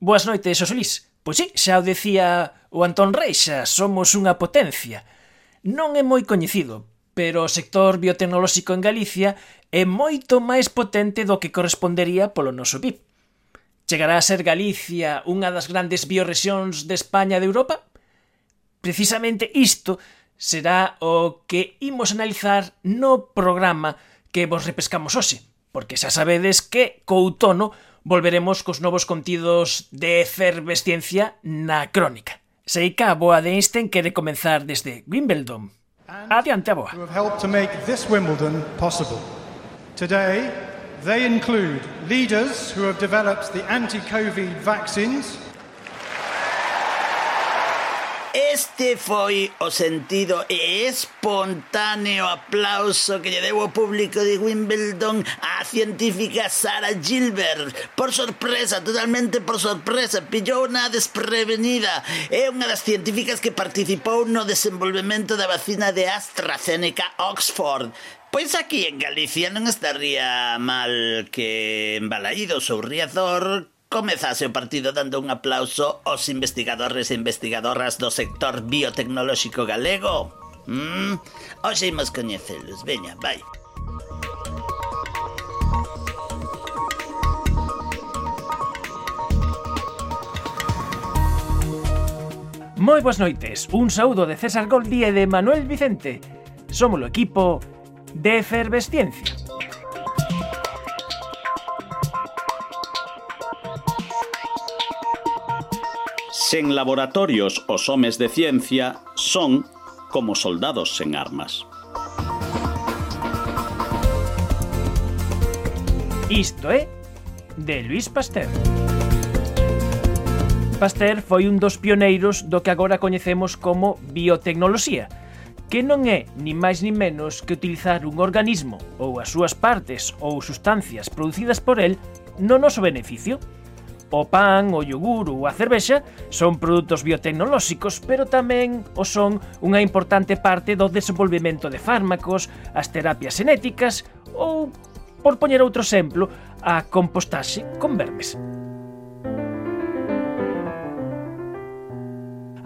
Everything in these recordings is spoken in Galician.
Boas noites, Osolís. Pois sí, xa o decía o Antón Reixa, somos unha potencia. Non é moi coñecido, pero o sector biotecnolóxico en Galicia é moito máis potente do que correspondería polo noso PIB. Chegará a ser Galicia unha das grandes biorrexións de España e de Europa? Precisamente isto será o que imos analizar no programa que vos repescamos hoxe, porque xa sabedes que co outono, volveremos cos novos contidos de efervesciencia na crónica. A boa de Einstein quere comenzar desde Wimbledon. Adiante a boa. Who have helped to make this Wimbledon possible. Today, they include leaders who have developed the anti-COVID vaccines, Este foi o sentido e espontáneo aplauso que lle deu o público de Wimbledon á científica Sarah Gilbert. Por sorpresa, totalmente por sorpresa, pillou na desprevenida. É unha das científicas que participou no desenvolvemento da vacina de AstraZeneca Oxford. Pois aquí en Galicia non estaría mal que en Balaídos ou Riazor Comezase o partido dando un aplauso aos investigadores e investigadoras do sector biotecnolóxico galego. Mm, hoxe imos coñecelos, veña, vai. Moi boas noites, un saúdo de César Goldi e de Manuel Vicente. Somos o equipo de Efervesciencia. Sen laboratorios os homes de ciencia son como soldados sen armas. Isto é de Luis Pasteur. Pasteur foi un dos pioneiros do que agora coñecemos como biotecnoloxía, que non é ni máis ni menos que utilizar un organismo ou as súas partes ou sustancias producidas por el no noso beneficio. O pan, o yogur ou a cervexa son produtos biotecnolóxicos, pero tamén o son unha importante parte do desenvolvemento de fármacos, as terapias genéticas ou, por poñer outro exemplo, a compostaxe con vermes.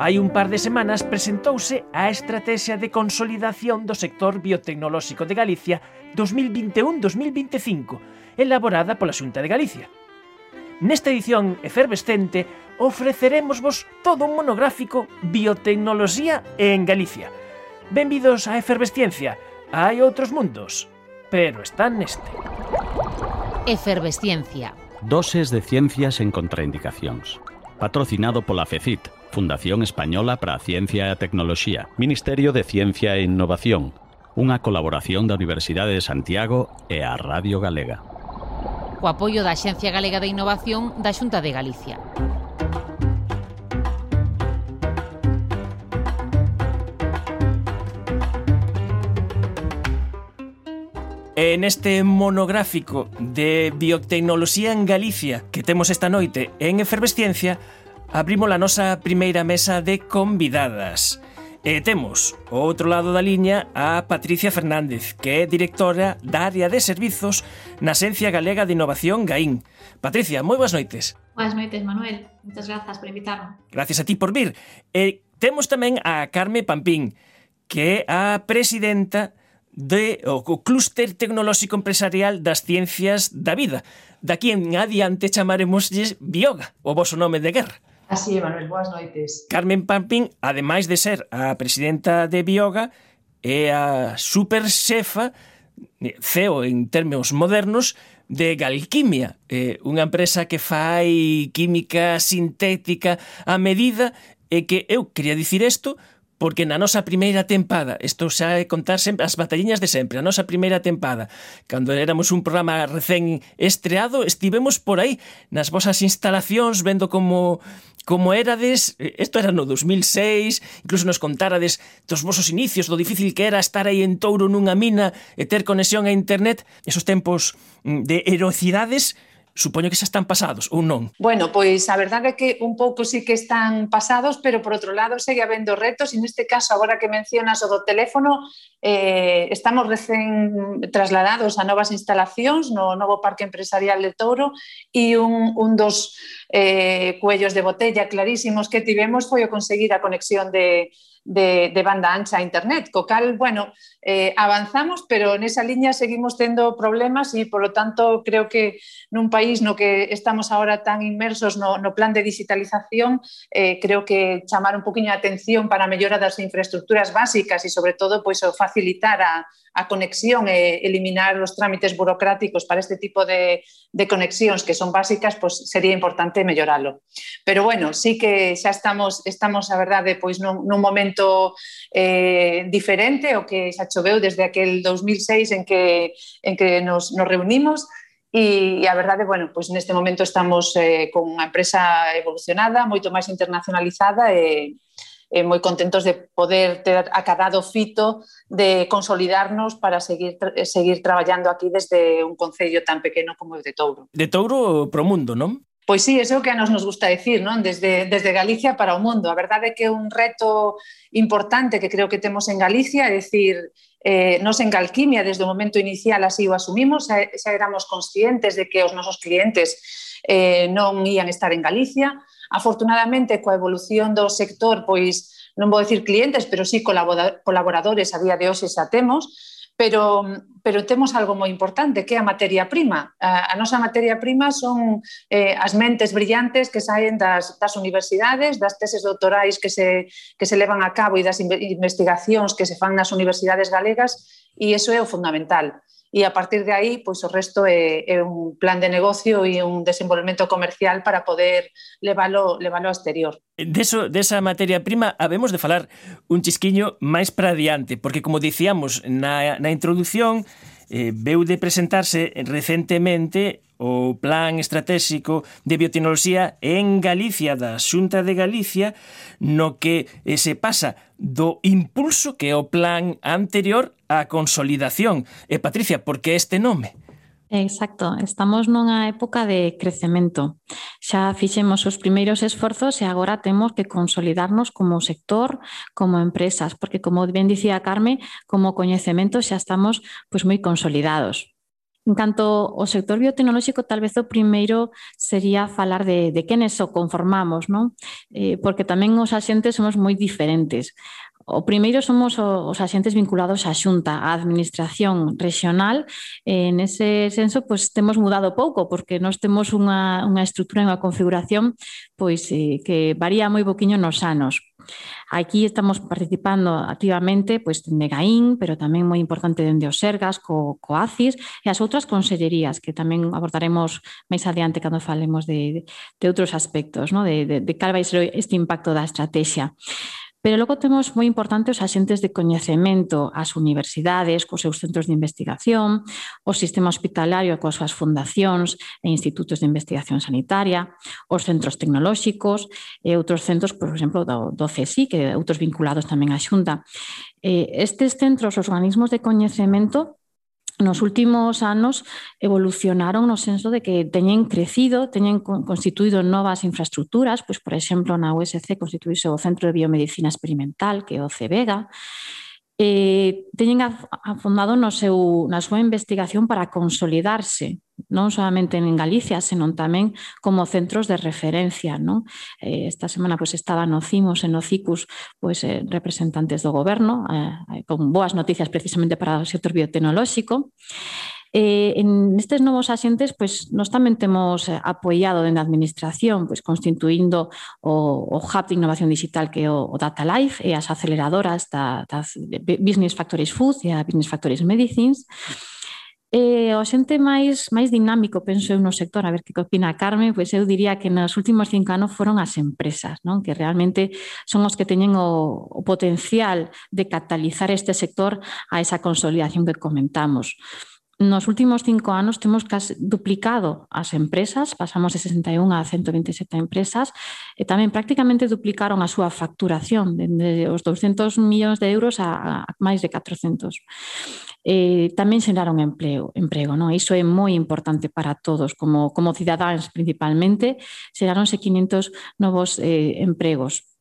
Hai un par de semanas presentouse a Estrategia de Consolidación do Sector Biotecnolóxico de Galicia 2021-2025, elaborada pola Xunta de Galicia. Nesta edición efervescente ofreceremos vos todo un monográfico Biotecnoloxía en Galicia. Benvidos a Efervesciencia. Hai outros mundos, pero están neste. Efervesciencia. Doses de ciencias en contraindicacións. Patrocinado pola FECIT, Fundación Española para a Ciencia e a Tecnoloxía, Ministerio de Ciencia e Innovación, unha colaboración da Universidade de Santiago e a Radio Galega co apoio da Axencia Galega de Innovación da Xunta de Galicia. En este monográfico de biotecnoloxía en Galicia que temos esta noite en Efervesciencia, abrimos a nosa primeira mesa de convidadas. E temos, o outro lado da liña, a Patricia Fernández, que é directora da área de servizos na Asencia Galega de Innovación GAIN. Patricia, moi boas noites. Boas noites, Manuel. Muchas grazas por invitarme. Gracias a ti por vir. E temos tamén a Carme Pampín, que é a presidenta de o, o clúster tecnolóxico empresarial das ciencias da vida. Daqui en adiante chamaremoslle Bioga, o vosso nome de guerra. Así é, Manuel, boas noites. Carmen Pampín, ademais de ser a presidenta de Bioga, é a super xefa, CEO en términos modernos, de Galquimia, eh, unha empresa que fai química sintética a medida e que eu quería dicir isto Porque na nosa primeira tempada, isto xa é contar sempre as batalliñas de sempre, a nosa primeira tempada, cando éramos un programa recén estreado, estivemos por aí nas vosas instalacións vendo como como érades, isto era no 2006, incluso nos contarades dos vosos inicios, do difícil que era estar aí en Touro nunha mina e ter conexión a internet, esos tempos mm, de heroicidades, supoño que xa están pasados ou non? Bueno, pois a verdade é que un pouco sí que están pasados, pero por outro lado segue habendo retos e neste caso agora que mencionas o do teléfono eh, estamos recén trasladados a novas instalacións no novo Parque Empresarial de Touro e un, un dos eh, cuellos de botella clarísimos que tivemos foi o conseguir a conexión de de, de banda ancha a internet, co cal, bueno, eh, avanzamos, pero nesa liña seguimos tendo problemas e, polo tanto, creo que nun país no que estamos ahora tan inmersos no, no plan de digitalización, eh, creo que chamar un poquinho a atención para a mellora das infraestructuras básicas e, sobre todo, pois, o facilitar a, a conexión e eliminar os trámites burocráticos para este tipo de, de conexións que son básicas, pois sería importante melloralo. Pero bueno, sí que xa estamos, estamos a verdade, pois nun, nun momento eh, diferente o que xa choveu desde aquel 2006 en que, en que nos, nos reunimos, E, a verdade, bueno, pois neste momento estamos eh, con unha empresa evolucionada, moito máis internacionalizada e, e moi contentos de poder ter acadado fito de consolidarnos para seguir seguir traballando aquí desde un concello tan pequeno como o de Touro. De Touro pro mundo, non? Pois sí, eso o que a nos nos gusta decir, non? Desde, desde Galicia para o mundo. A verdade é que é un reto importante que creo que temos en Galicia, é dicir, eh, nos en Galquimia, desde o momento inicial así o asumimos, xa, xa éramos conscientes de que os nosos clientes eh, non ían estar en Galicia. Afortunadamente, coa evolución do sector, pois non vou dicir clientes, pero sí colaboradores a día de hoxe xa temos, pero, pero temos algo moi importante, que é a materia prima. A, a nosa materia prima son eh, as mentes brillantes que saen das, das universidades, das teses doutorais que se, que se levan a cabo e das investigacións que se fan nas universidades galegas, e iso é o fundamental e a partir de aí pois o resto é, é un plan de negocio e un desenvolvemento comercial para poder levalo, levalo ao exterior. Deso, desa materia prima habemos de falar un chisquiño máis para adiante, porque como dicíamos na, na introdución, eh, veu de presentarse recentemente o plan estratégico de biotecnoloxía en Galicia da Xunta de Galicia no que eh, se pasa do impulso que é o plan anterior á consolidación. E Patricia, por que este nome? Exacto, estamos nunha época de crecemento. Xa fixemos os primeiros esforzos e agora temos que consolidarnos como sector, como empresas, porque como ben dicía Carme, como coñecemento xa estamos pois moi consolidados. En canto ao sector biotecnolóxico, tal vez o primeiro sería falar de, de quenes o conformamos, non? Eh, porque tamén os axentes somos moi diferentes. O primeiro somos os axentes vinculados á Xunta, á Administración Regional. En ese senso, pois, temos mudado pouco, porque nós temos unha, unha estrutura e unha configuración pois, eh, que varía moi boquiño nos anos. Aquí estamos participando activamente pois, dende GAIN, pero tamén moi importante dende os SERGAS, co, co ACIS e as outras consellerías, que tamén abordaremos máis adiante cando falemos de, de outros aspectos, no? de, de, de cal vai ser este impacto da estrategia. Pero logo temos moi importante os axentes de coñecemento, as universidades, cos seus centros de investigación, o sistema hospitalario coas súas fundacións e institutos de investigación sanitaria, os centros tecnolóxicos e eh, outros centros, por exemplo, do, do CSI, que outros vinculados tamén á Xunta. Eh, estes centros, os organismos de coñecemento, nos últimos anos evolucionaron no senso de que teñen crecido, teñen constituído novas infraestructuras, pois por exemplo na USC constituíse o Centro de Biomedicina Experimental, que é o CEVEGA, eh, teñen afondado no seu, na súa investigación para consolidarse non solamente en Galicia, senón tamén como centros de referencia. Non? Eh, esta semana pues, estaban no CIMOS e no CICUS pues, eh, representantes do goberno, eh, con boas noticias precisamente para o sector biotecnolóxico. Eh, en estes novos axentes, pois, nos tamén temos apoiado dende a administración, pois, constituindo o, o Hub de Innovación Digital que é o, o Data Life e as aceleradoras da, das Business Factories Food e a Business Factories Medicines. Sí eh, o xente máis máis dinámico, penso eu no sector, a ver que opina Carmen, pois eu diría que nos últimos cinco anos foron as empresas, non? que realmente son os que teñen o, o potencial de catalizar este sector a esa consolidación que comentamos nos últimos cinco anos temos case duplicado as empresas, pasamos de 61 a 127 empresas, e tamén prácticamente duplicaron a súa facturación, de, os 200 millóns de euros a, a máis de 400. Eh, tamén xeraron empleo, emprego, non? iso é moi importante para todos, como, como cidadáns principalmente, xeraronse 500 novos eh, empregos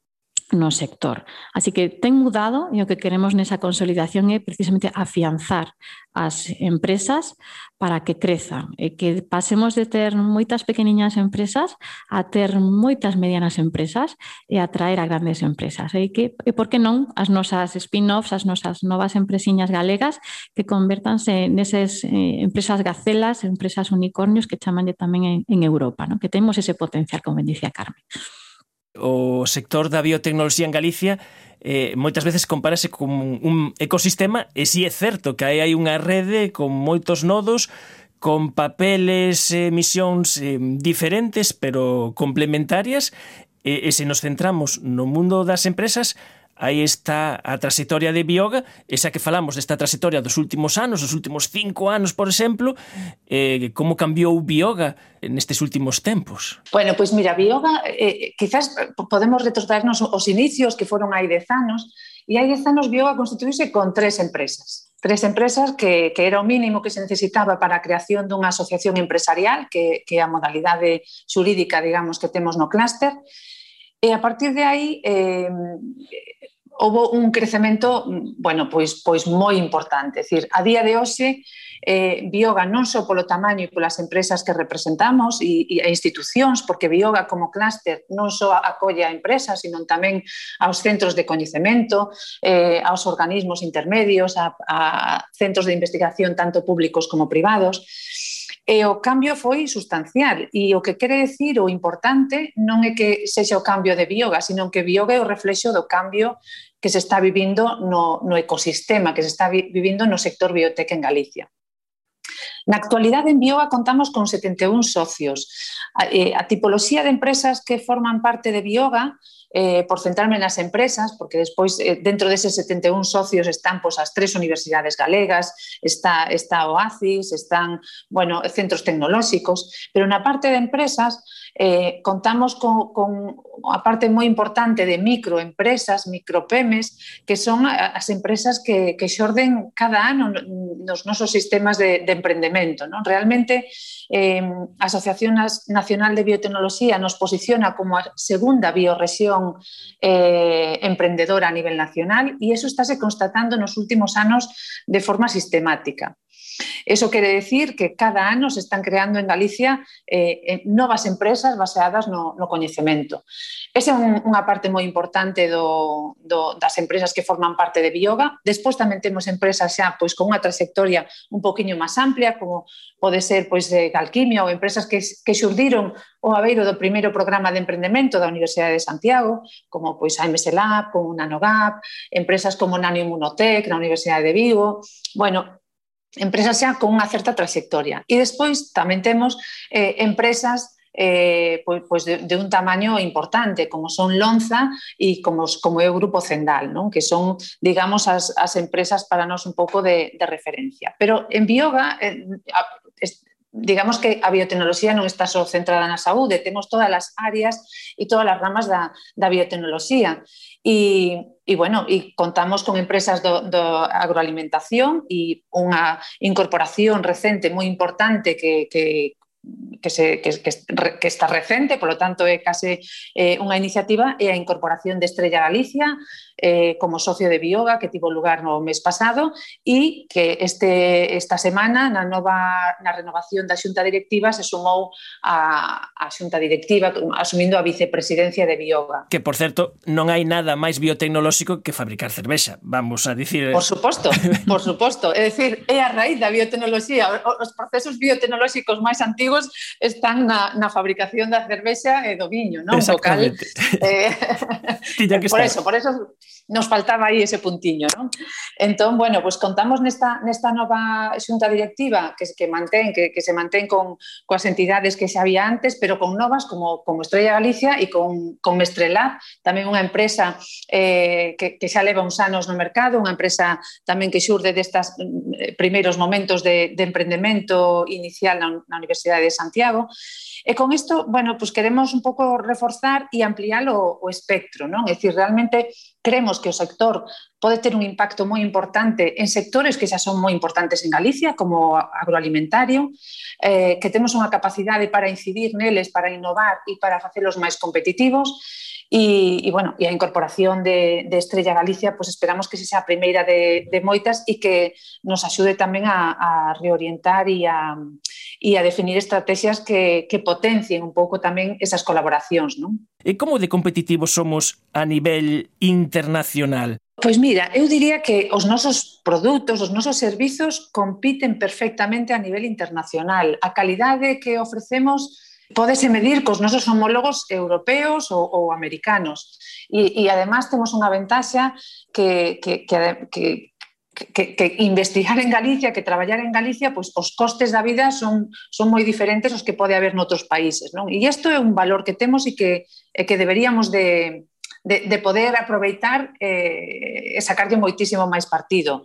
no sector. Así que ten mudado e o que queremos nesa consolidación é precisamente afianzar as empresas para que crezan e que pasemos de ter moitas pequeniñas empresas a ter moitas medianas empresas e a atraer a grandes empresas. E, que, e por que non as nosas spin-offs, as nosas novas empresiñas galegas que convertanse neses eh, empresas gacelas, empresas unicornios que chamanlle tamén en, en Europa, no? que temos ese potencial, como ben dicía Carmen o sector da biotecnoloxía en Galicia eh, moitas veces compárase con un ecosistema e si é certo que aí hai unha rede con moitos nodos con papeles e eh, misións eh, diferentes pero complementarias e, e se nos centramos no mundo das empresas aí está a trasectoria de Bioga, esa que falamos desta trasectoria dos últimos anos, dos últimos cinco anos, por exemplo, eh, como cambiou Bioga nestes últimos tempos? Bueno, pois pues mira, Bioga, eh, quizás podemos retrotraernos os inicios que foron hai dez anos, e hai dez anos Bioga constituíse con tres empresas. Tres empresas que, que era o mínimo que se necesitaba para a creación dunha asociación empresarial, que, que é a modalidade xurídica, digamos, que temos no clúster, E a partir de aí eh, houve un crecemento, bueno, pois, pois moi importante. É dicir, a día de hoxe, eh, Bioga non só polo tamaño e polas empresas que representamos e, e a institucións, porque Bioga como clúster non só acolle a empresas, sino tamén aos centros de coñecemento, eh, aos organismos intermedios, a, a centros de investigación tanto públicos como privados e o cambio foi sustancial e o que quere decir o importante non é que sexa o cambio de bioga, sino que bioga é o reflexo do cambio que se está vivindo no, no ecosistema, que se está vivindo no sector biotec en Galicia. Na actualidade en Bioga contamos con 71 socios. A, eh, a tipoloxía de empresas que forman parte de Bioga eh, por centrarme nas empresas, porque despois eh, dentro deses 71 socios están pois, as tres universidades galegas, está, está Oasis, están bueno, centros tecnolóxicos, pero na parte de empresas eh, contamos con, con a parte moi importante de microempresas, micropemes, que son as empresas que, que xorden cada ano nos nosos sistemas de, de emprendemento. Non? Realmente, eh, Asociación Nacional de Biotecnoloxía nos posiciona como segunda biorrexión eh, emprendedora a nivel nacional e iso estáse constatando nos últimos anos de forma sistemática. Eso quere decir que cada ano se están creando en Galicia eh, eh, novas empresas baseadas no, no coñecemento. Esa é un, unha parte moi importante do, do, das empresas que forman parte de Bioga. Despois tamén temos empresas xa pois, con unha trayectoria un poquinho máis amplia, como pode ser pois, de Galquimia ou empresas que, que xurdiron o aveiro do primeiro programa de emprendemento da Universidade de Santiago, como pois AMS Lab, como Nanogap, empresas como Nanoimmunotec na Universidade de Vigo. Bueno, empresas xa con unha certa trayectoria. E despois tamén temos eh, empresas eh, pois, pois de, de un tamaño importante, como son Lonza e como, como é o Grupo Zendal, non? que son, digamos, as, as empresas para nós un pouco de, de referencia. Pero en Bioga, eh, digamos que a biotecnoloxía non está só centrada na saúde, temos todas as áreas e todas as ramas da, da biotecnoloxía. E, e, bueno, e contamos con empresas do, do agroalimentación e unha incorporación recente moi importante que, que que, se, que, que, que, está recente, polo tanto é case eh, unha iniciativa e a incorporación de Estrella Galicia eh, como socio de Bioga que tivo lugar no mes pasado e que este, esta semana na, nova, na renovación da xunta directiva se sumou a, a xunta directiva asumindo a vicepresidencia de Bioga. Que, por certo, non hai nada máis biotecnolóxico que fabricar cervexa, vamos a dicir... Eh. Por suposto, por suposto. É dicir, é a raíz da biotecnoloxía, os procesos biotecnolóxicos máis antigos obxectivos están na, na fabricación da cervexa e do viño, non? Exactamente. Vocal, eh, que estar. por eso, por eso nos faltaba aí ese puntiño, non? Entón, bueno, pois pues contamos nesta, nesta nova xunta directiva que, que mantén, que, que se mantén con, coas entidades que xa había antes, pero con novas como, como Estrella Galicia e con, con Mestrelab, tamén unha empresa eh, que, que xa leva uns anos no mercado, unha empresa tamén que xurde destas eh, primeiros momentos de, de emprendemento inicial na, na Universidade de Santiago, E con isto, bueno, pues queremos un pouco reforzar e ampliar o, o espectro, non? É dicir, realmente Cremos que o sector pode ter un impacto moi importante en sectores que xa son moi importantes en Galicia, como agroalimentario, eh, que temos unha capacidade para incidir neles, para innovar e para facelos máis competitivos, E, e, bueno, e a incorporación de, de Estrella Galicia, pues esperamos que se sea a primeira de, de moitas e que nos axude tamén a, a reorientar e a, e a definir estrategias que, que potencien un pouco tamén esas colaboracións. Non? E como de competitivos somos a nivel internacional? Pois mira, eu diría que os nosos produtos, os nosos servizos compiten perfectamente a nivel internacional. A calidade que ofrecemos podese medir cos nosos homólogos europeos ou, ou americanos. E, e además temos unha ventaxa que, que, que, que que, que investigar en Galicia, que traballar en Galicia, pois os costes da vida son, son moi diferentes aos que pode haber noutros países. Non? E isto é un valor que temos e que, e que deberíamos de, de, de poder aproveitar eh, e sacarlle moitísimo máis partido.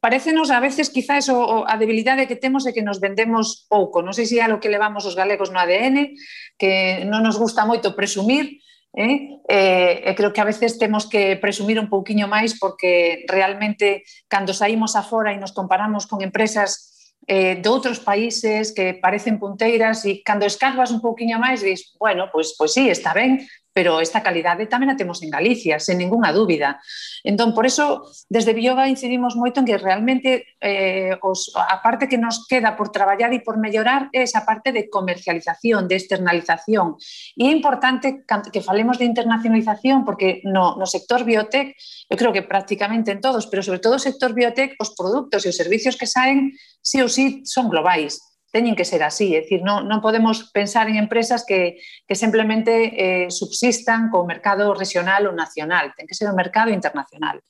Parécenos a veces quizás o, o, a debilidade que temos é que nos vendemos pouco. Non sei se é algo que levamos os galegos no ADN, que non nos gusta moito presumir, Eh? Eh, e creo que a veces temos que presumir un pouquiño máis porque realmente cando saímos afora e nos comparamos con empresas eh, de outros países que parecen punteiras e cando escarbas un pouquiño máis dis, bueno, pois, pois sí, está ben, pero esta calidade tamén a temos en Galicia, sen ninguna dúbida. Entón, por eso, desde Bioga incidimos moito en que realmente eh, a parte que nos queda por traballar e por mellorar é esa parte de comercialización, de externalización. E é importante que falemos de internacionalización porque no, no sector biotech, eu creo que prácticamente en todos, pero sobre todo o sector biotech, os produtos e os servicios que saen sí ou sí son globais teñen que ser así, é dicir, non, non podemos pensar en empresas que, que simplemente eh, subsistan co mercado regional ou nacional, ten que ser un mercado internacional.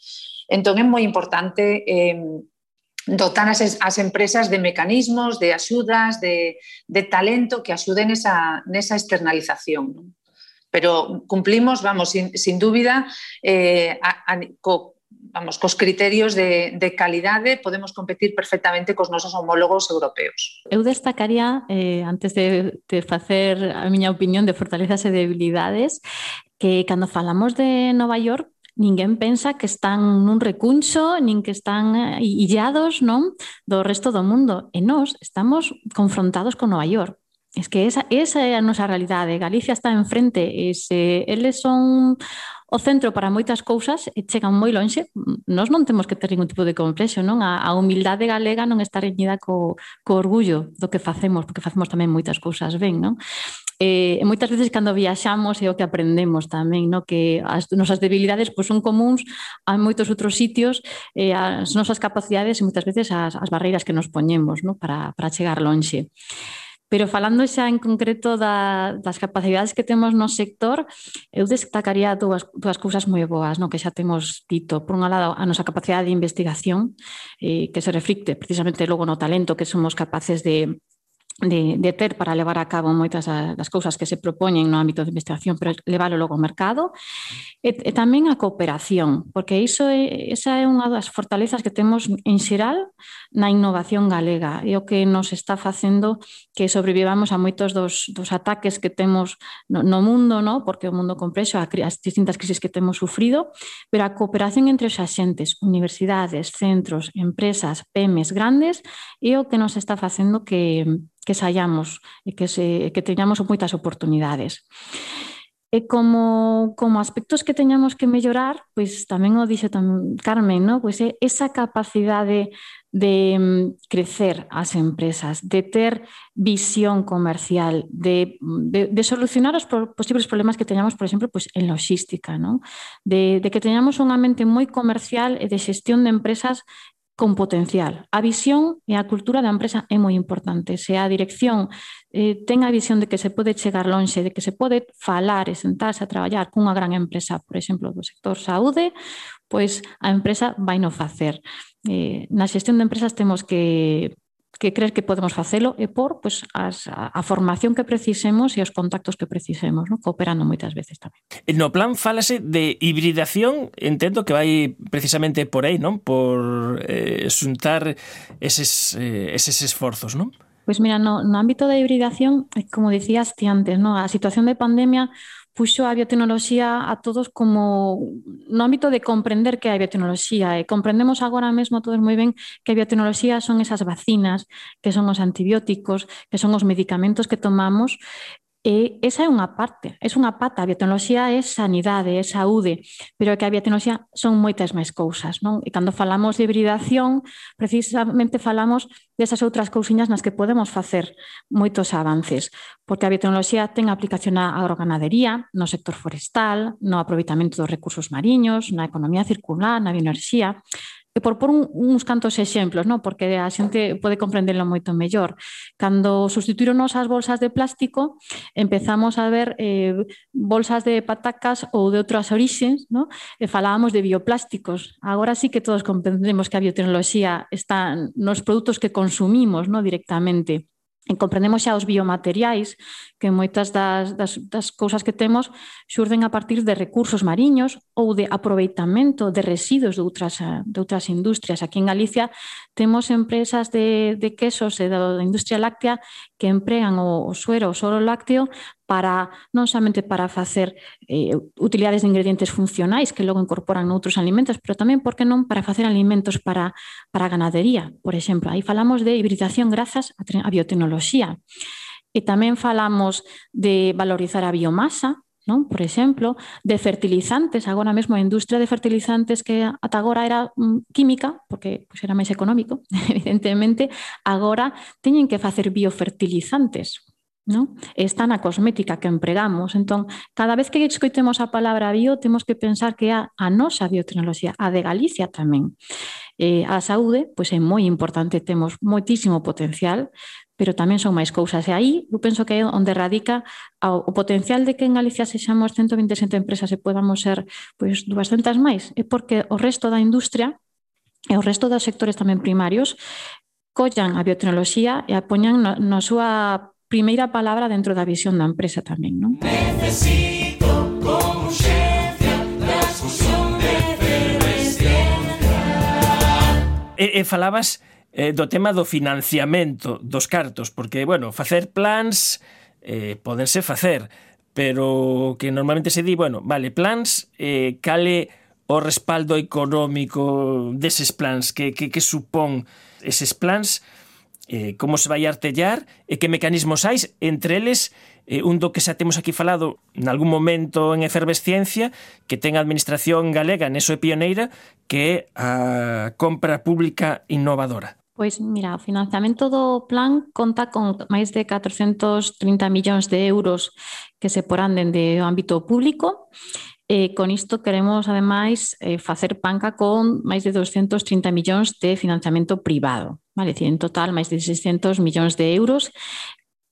Entón é moi importante eh, dotar as, as empresas de mecanismos, de axudas, de, de talento que axuden esa, nesa externalización. Pero cumplimos, vamos, sin, sin dúbida, eh, vamos, cos criterios de, de calidade podemos competir perfectamente cos nosos homólogos europeos. Eu destacaría, eh, antes de, de facer a miña opinión de fortalezas e debilidades, que cando falamos de Nova York, ninguén pensa que están nun recuncho, nin que están eh, illados non do resto do mundo. E nós estamos confrontados con Nova York. Es que esa, esa é a nosa realidade. Galicia está enfrente. E se eles son o centro para moitas cousas eh, chegan moi lonxe. Nós non temos que ter ningún tipo de complexo, non? A, a humildade galega non está reñida co, co orgullo do que facemos, porque facemos tamén moitas cousas ben, non? Eh, moitas veces cando viaxamos é o que aprendemos tamén, no que as nosas debilidades pois, son comuns a moitos outros sitios, eh, as nosas capacidades e moitas veces as, as barreiras que nos poñemos no? para, para chegar lonxe. Pero falando xa en concreto da, das capacidades que temos no sector, eu destacaría dúas, dúas cousas moi boas, no que xa temos dito. Por un lado, a nosa capacidade de investigación, eh, que se reflicte precisamente logo no talento que somos capaces de de, de ter para levar a cabo moitas das cousas que se propoñen no ámbito de investigación, pero leválo logo ao mercado, e, e tamén a cooperación, porque iso é, esa é unha das fortalezas que temos en xeral na innovación galega, e o que nos está facendo que sobrevivamos a moitos dos, dos ataques que temos no, no mundo, no? porque o mundo complexo, as distintas crisis que temos sufrido, pero a cooperación entre os axentes, universidades, centros, empresas, PEMES grandes, é o que nos está facendo que que saiamos e que, se, que teñamos moitas oportunidades. E como, como aspectos que teñamos que mellorar, pois tamén o dixo tamén Carmen, no? pois esa capacidade de mm, crecer as empresas, de ter visión comercial, de, de, de solucionar os posibles problemas que teñamos, por exemplo, pois, en logística? De, de que teñamos unha mente moi comercial e de xestión de empresas con potencial. A visión e a cultura da empresa é moi importante. Se a dirección eh, ten a visión de que se pode chegar lonxe, de que se pode falar e sentarse a traballar cunha gran empresa, por exemplo, do sector saúde, pois a empresa vai no facer. Eh, na xestión de empresas temos que que crees que podemos facelo e por pues, as, a formación que precisemos e os contactos que precisemos, no? cooperando moitas veces tamén. No plan falase de hibridación, entendo que vai precisamente por aí, non? Por eh, xuntar eses, eh, eses esforzos, non? Pois mira, no, no ámbito da hibridación, como dicías ti antes, no? a situación de pandemia puxo a biotecnoloxía a todos como no ámbito de comprender que hai biotecnoloxía. E comprendemos agora mesmo todos moi ben que a biotecnoloxía son esas vacinas, que son os antibióticos, que son os medicamentos que tomamos E esa é unha parte, é unha pata. A biotecnoloxía é sanidade, é saúde, pero que a biotecnoloxía son moitas máis cousas. Non? E cando falamos de hibridación, precisamente falamos desas outras cousiñas nas que podemos facer moitos avances, porque a biotecnoloxía ten aplicación á agroganadería, no sector forestal, no aproveitamento dos recursos mariños, na economía circular, na bioenerxía, E por por un, uns cantos exemplos, no? porque a xente pode comprenderlo moito mellor. Cando sustituíronos as bolsas de plástico, empezamos a ver eh, bolsas de patacas ou de outras orixes, no? e falábamos de bioplásticos. Agora sí que todos comprendemos que a biotecnoloxía está nos produtos que consumimos no? directamente. E comprendemos xa os biomateriais, que moitas das, das, das cousas que temos xurden a partir de recursos mariños ou de aproveitamento de residuos de outras, de outras industrias. Aquí en Galicia temos empresas de, de quesos e da industria láctea que empregan o, o suero, o soro lácteo para non somente para facer eh, utilidades de ingredientes funcionais que logo incorporan noutros alimentos, pero tamén, por que non, para facer alimentos para, para ganadería, por exemplo. Aí falamos de hibridación grazas a, a biotecnoloxía. E tamén falamos de valorizar a biomasa, non? por exemplo, de fertilizantes, agora mesmo a industria de fertilizantes que ata agora era mm, química, porque pues, era máis económico, evidentemente, agora teñen que facer biofertilizantes, non? Está na cosmética que empregamos. Entón, cada vez que escoitemos a palabra bio, temos que pensar que a, a nosa biotecnoloxía, a de Galicia tamén. Eh, a saúde, pois é moi importante, temos moitísimo potencial, pero tamén son máis cousas. E aí, eu penso que é onde radica o potencial de que en Galicia sexamos 127 empresas e podamos ser pois, 200 máis. É porque o resto da industria e o resto dos sectores tamén primarios collan a biotecnoloxía e a poñan na, na súa primeira palabra dentro da visión da empresa tamén, non? Necesito con urgencia transfusión de. E, e falabas eh, do tema do financiamento dos cartos, porque, bueno, facer plans eh, podense facer, pero que normalmente se di, bueno, vale, plans, eh, cale o respaldo económico deses plans, que, que, que supón eses plans eh, como se vai artellar e que mecanismos hai entre eles eh, un do que xa temos aquí falado nalgún momento en efervesciencia que ten a administración galega neso é pioneira que é a compra pública innovadora. Pois mira, o financiamento do plan conta con máis de 430 millóns de euros que se porán dende o ámbito público. E con isto queremos, ademais, eh, facer panca con máis de 230 millóns de financiamento privado. Vale, en total, máis de 600 millóns de euros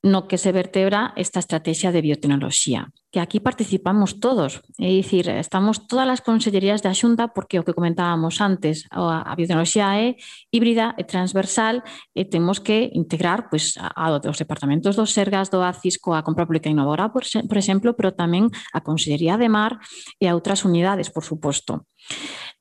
no que se vertebra esta estrategia de biotecnoloxía, que aquí participamos todos, é dicir, estamos todas as consellerías da Xunta porque o que comentábamos antes, a, biotecnoloxía é híbrida e transversal eh, e temos que integrar pois, a, a, os departamentos dos Sergas, do ACIS, coa Compra Pública Innovadora, por, por exemplo, pero tamén a Consellería de Mar e a outras unidades, por suposto.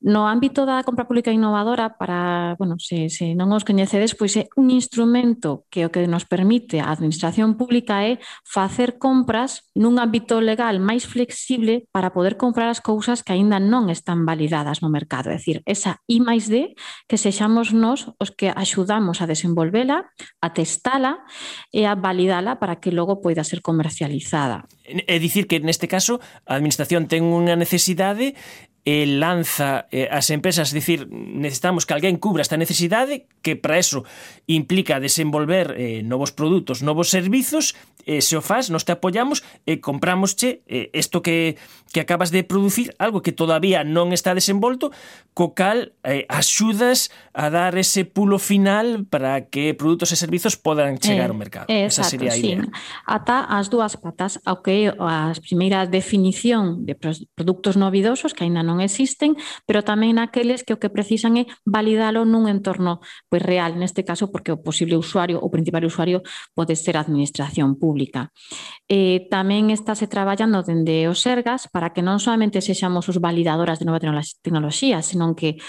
No ámbito da compra pública innovadora, para, bueno, se, se non os coñecedes, pois é un instrumento que o que nos permite a administración administración pública é facer compras nun ámbito legal máis flexible para poder comprar as cousas que aínda non están validadas no mercado. É dicir, esa I máis D que sexamos nós os que axudamos a desenvolvela, a testala e a validala para que logo poida ser comercializada. É dicir que neste caso a administración ten unha necesidade e lanza eh, as empresas, dicir, necesitamos que alguén cubra esta necesidade que para eso implica desenvolver eh, novos produtos, novos servizos, eh, se o faz, nos te apoyamos e eh, eh, isto que, que acabas de producir, algo que todavía non está desenvolto, co cal eh, axudas a dar ese pulo final para que produtos e servizos podan chegar eh, ao mercado. Eh, Esa exacto, sería a idea. Sí. Ata as dúas patas, ao que as primeiras definición de produtos novidosos que aínda non non existen, pero tamén naqueles que o que precisan é validalo nun entorno pois real, neste caso porque o posible usuario, o principal usuario pode ser a administración pública. Eh, tamén estáse traballando dende os Sergas para que non solamente sexamos os validadoras de novas tecnoloxías, senón que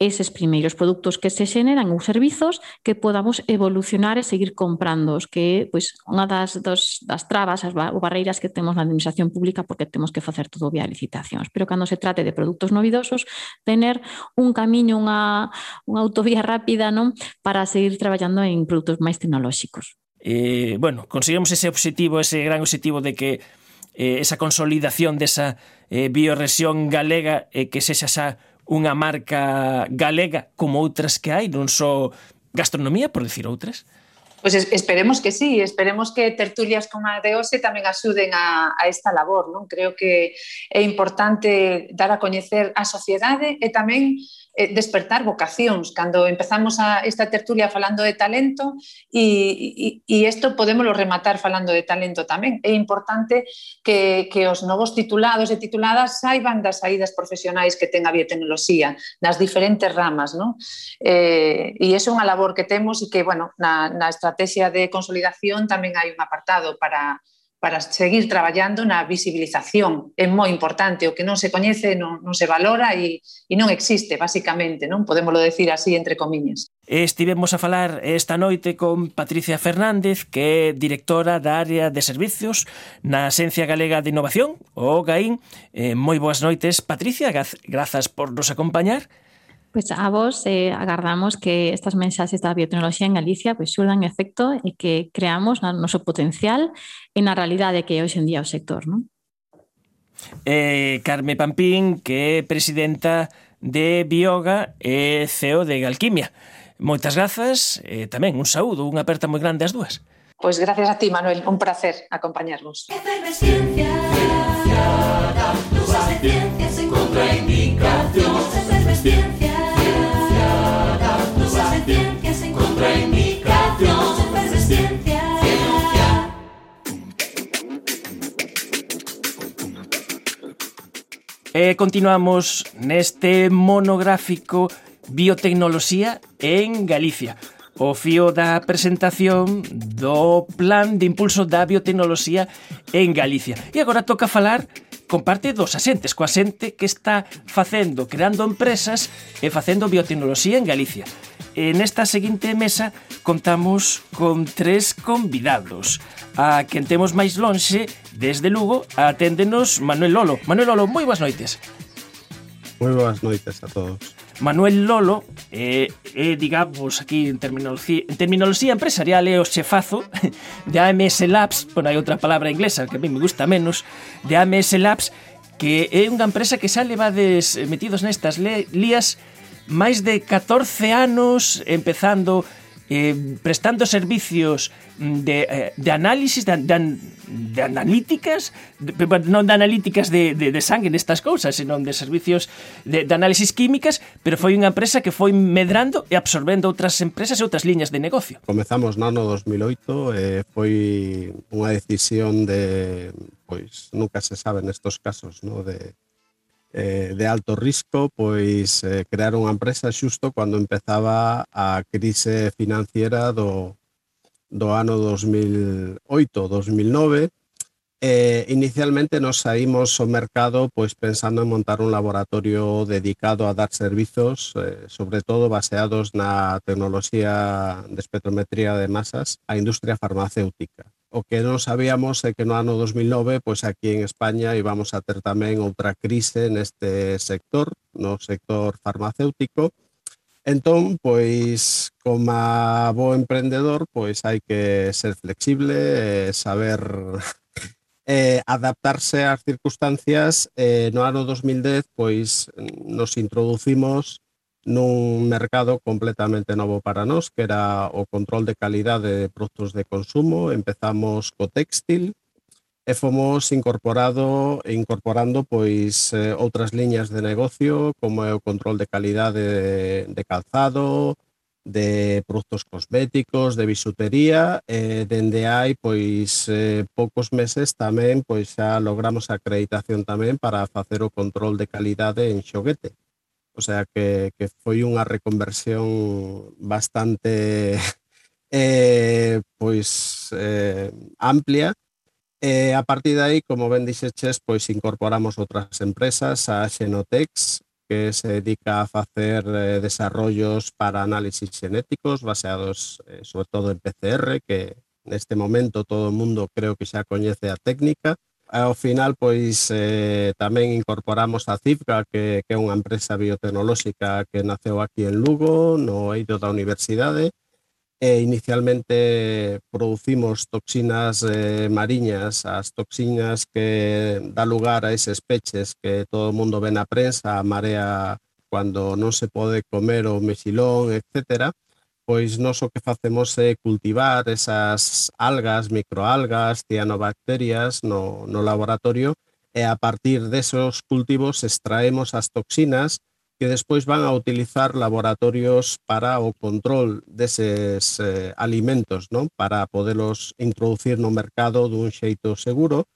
eses primeiros produtos que se xeneran ou servizos que podamos evolucionar e seguir comprándoos, que é pois, unha das, dos, das trabas as ou barreiras que temos na administración pública porque temos que facer todo vía licitacións. Pero cando se trate de produtos novidosos, tener un camiño, unha, unha autovía rápida non para seguir traballando en produtos máis tecnolóxicos. Eh, bueno, conseguimos ese objetivo, ese gran objetivo de que eh, esa consolidación desa eh, biorrexión galega eh, que sexa xa unha marca galega como outras que hai, non só gastronomía, por decir outras? Pois pues esperemos que sí, esperemos que tertulias como a de hoxe tamén axuden a, a esta labor, non? Creo que é importante dar a coñecer a sociedade e tamén eh, despertar vocacións cando empezamos a esta tertulia falando de talento e, e, e isto podémoslo rematar falando de talento tamén. É importante que, que os novos titulados e tituladas saiban das saídas profesionais que ten a biotecnoloxía nas diferentes ramas, non? Eh, e iso é unha labor que temos e que, bueno, na, na estrategia de consolidación tamén hai un apartado para para seguir traballando na visibilización. É moi importante, o que non se coñece non, non se valora e, e non existe, basicamente, non podemoslo decir así entre comiñas. Estivemos a falar esta noite con Patricia Fernández, que é directora da área de servicios na Axencia Galega de Innovación, o GAIN. Eh, moi boas noites, Patricia, grazas por nos acompañar. Pois a vos eh, agardamos que estas mensaxes da biotecnoloxía en Galicia pois, surdan efecto e que creamos no noso potencial e na realidade que é hoxe en día o sector. Non? Eh, Carme Pampín, que é presidenta de Bioga e CEO de Galquimia. Moitas grazas e eh, tamén un saúdo, unha aperta moi grande ás dúas. Pois gracias a ti, Manuel, un placer acompañarvos. Efervesciencia, ciencia, ciencia, ciencia, ciencia, efervesciencia, E continuamos neste monográfico Biotecnoloxía en Galicia. O fío da presentación do Plan de Impulso da Biotecnoloxía en Galicia. E agora toca falar con parte dos asentes, coa xente que está facendo, creando empresas e facendo biotecnoloxía en Galicia. E nesta seguinte mesa contamos con tres convidados. A quen temos máis lonxe, desde Lugo, aténdenos Manuel Lolo. Manuel Lolo, moi boas noites. Moi boas noites a todos. Manuel Lolo é, eh, eh, digamos, aquí en terminoloxía, en terminoloxía empresarial é o xefazo de AMS Labs, bueno, hai outra palabra inglesa que a mí me gusta menos, de AMS Labs, que é unha empresa que xa levades metidos nestas lías máis de 14 anos empezando eh, prestando servicios de, eh, de análisis, de, de, de analíticas, de, non de analíticas de, de, de sangue nestas cousas, senón de servicios de, de análisis químicas, pero foi unha empresa que foi medrando e absorbendo outras empresas e outras liñas de negocio. Comezamos no ano 2008, eh, foi unha decisión de, pois, nunca se sabe nestos casos, no? de eh, de alto risco, pois eh, crearon a empresa xusto cando empezaba a crise financiera do, do ano 2008-2009. Eh, inicialmente nos saímos ao mercado pois pensando en montar un laboratorio dedicado a dar servizos, eh, sobre todo baseados na tecnoloxía de espectrometría de masas á industria farmacéutica o que non sabíamos é que no ano 2009, pois aquí en España íbamos a ter tamén outra crise neste sector, no sector farmacéutico. Entón, pois, como bo emprendedor, pois hai que ser flexible, eh, saber eh, adaptarse ás circunstancias. Eh, no ano 2010, pois, nos introducimos nun mercado completamente novo para nós, que era o control de calidade de produtos de consumo. Empezamos co textil e fomos incorporado incorporando pois eh, outras liñas de negocio, como é o control de calidade de calzado, de produtos cosméticos, de bisutería, e dende hai pois eh, poucos meses tamén pois xa logramos a acreditación tamén para facer o control de calidade en xoguete. O sea que, que foi unha reconversión bastante eh, pois eh, amplia. E a partir de aí, como ben dixeches, pois incorporamos outras empresas, a Xenotex, que se dedica a facer eh, desarrollos para análisis xenéticos baseados eh, sobre todo en PCR, que neste momento todo o mundo creo que xa coñece a técnica, ao final pois eh, tamén incorporamos a CIFGA que, que é unha empresa biotecnolóxica que naceu aquí en Lugo no eido da universidade e inicialmente producimos toxinas eh, mariñas as toxinas que dá lugar a eses peches que todo o mundo ve na prensa a marea cando non se pode comer o mexilón, etcétera pois nós o que facemos é cultivar esas algas, microalgas, cianobacterias no, no laboratorio e a partir desos cultivos extraemos as toxinas que despois van a utilizar laboratorios para o control deses eh, alimentos, non? para poderlos introducir no mercado dun xeito seguro.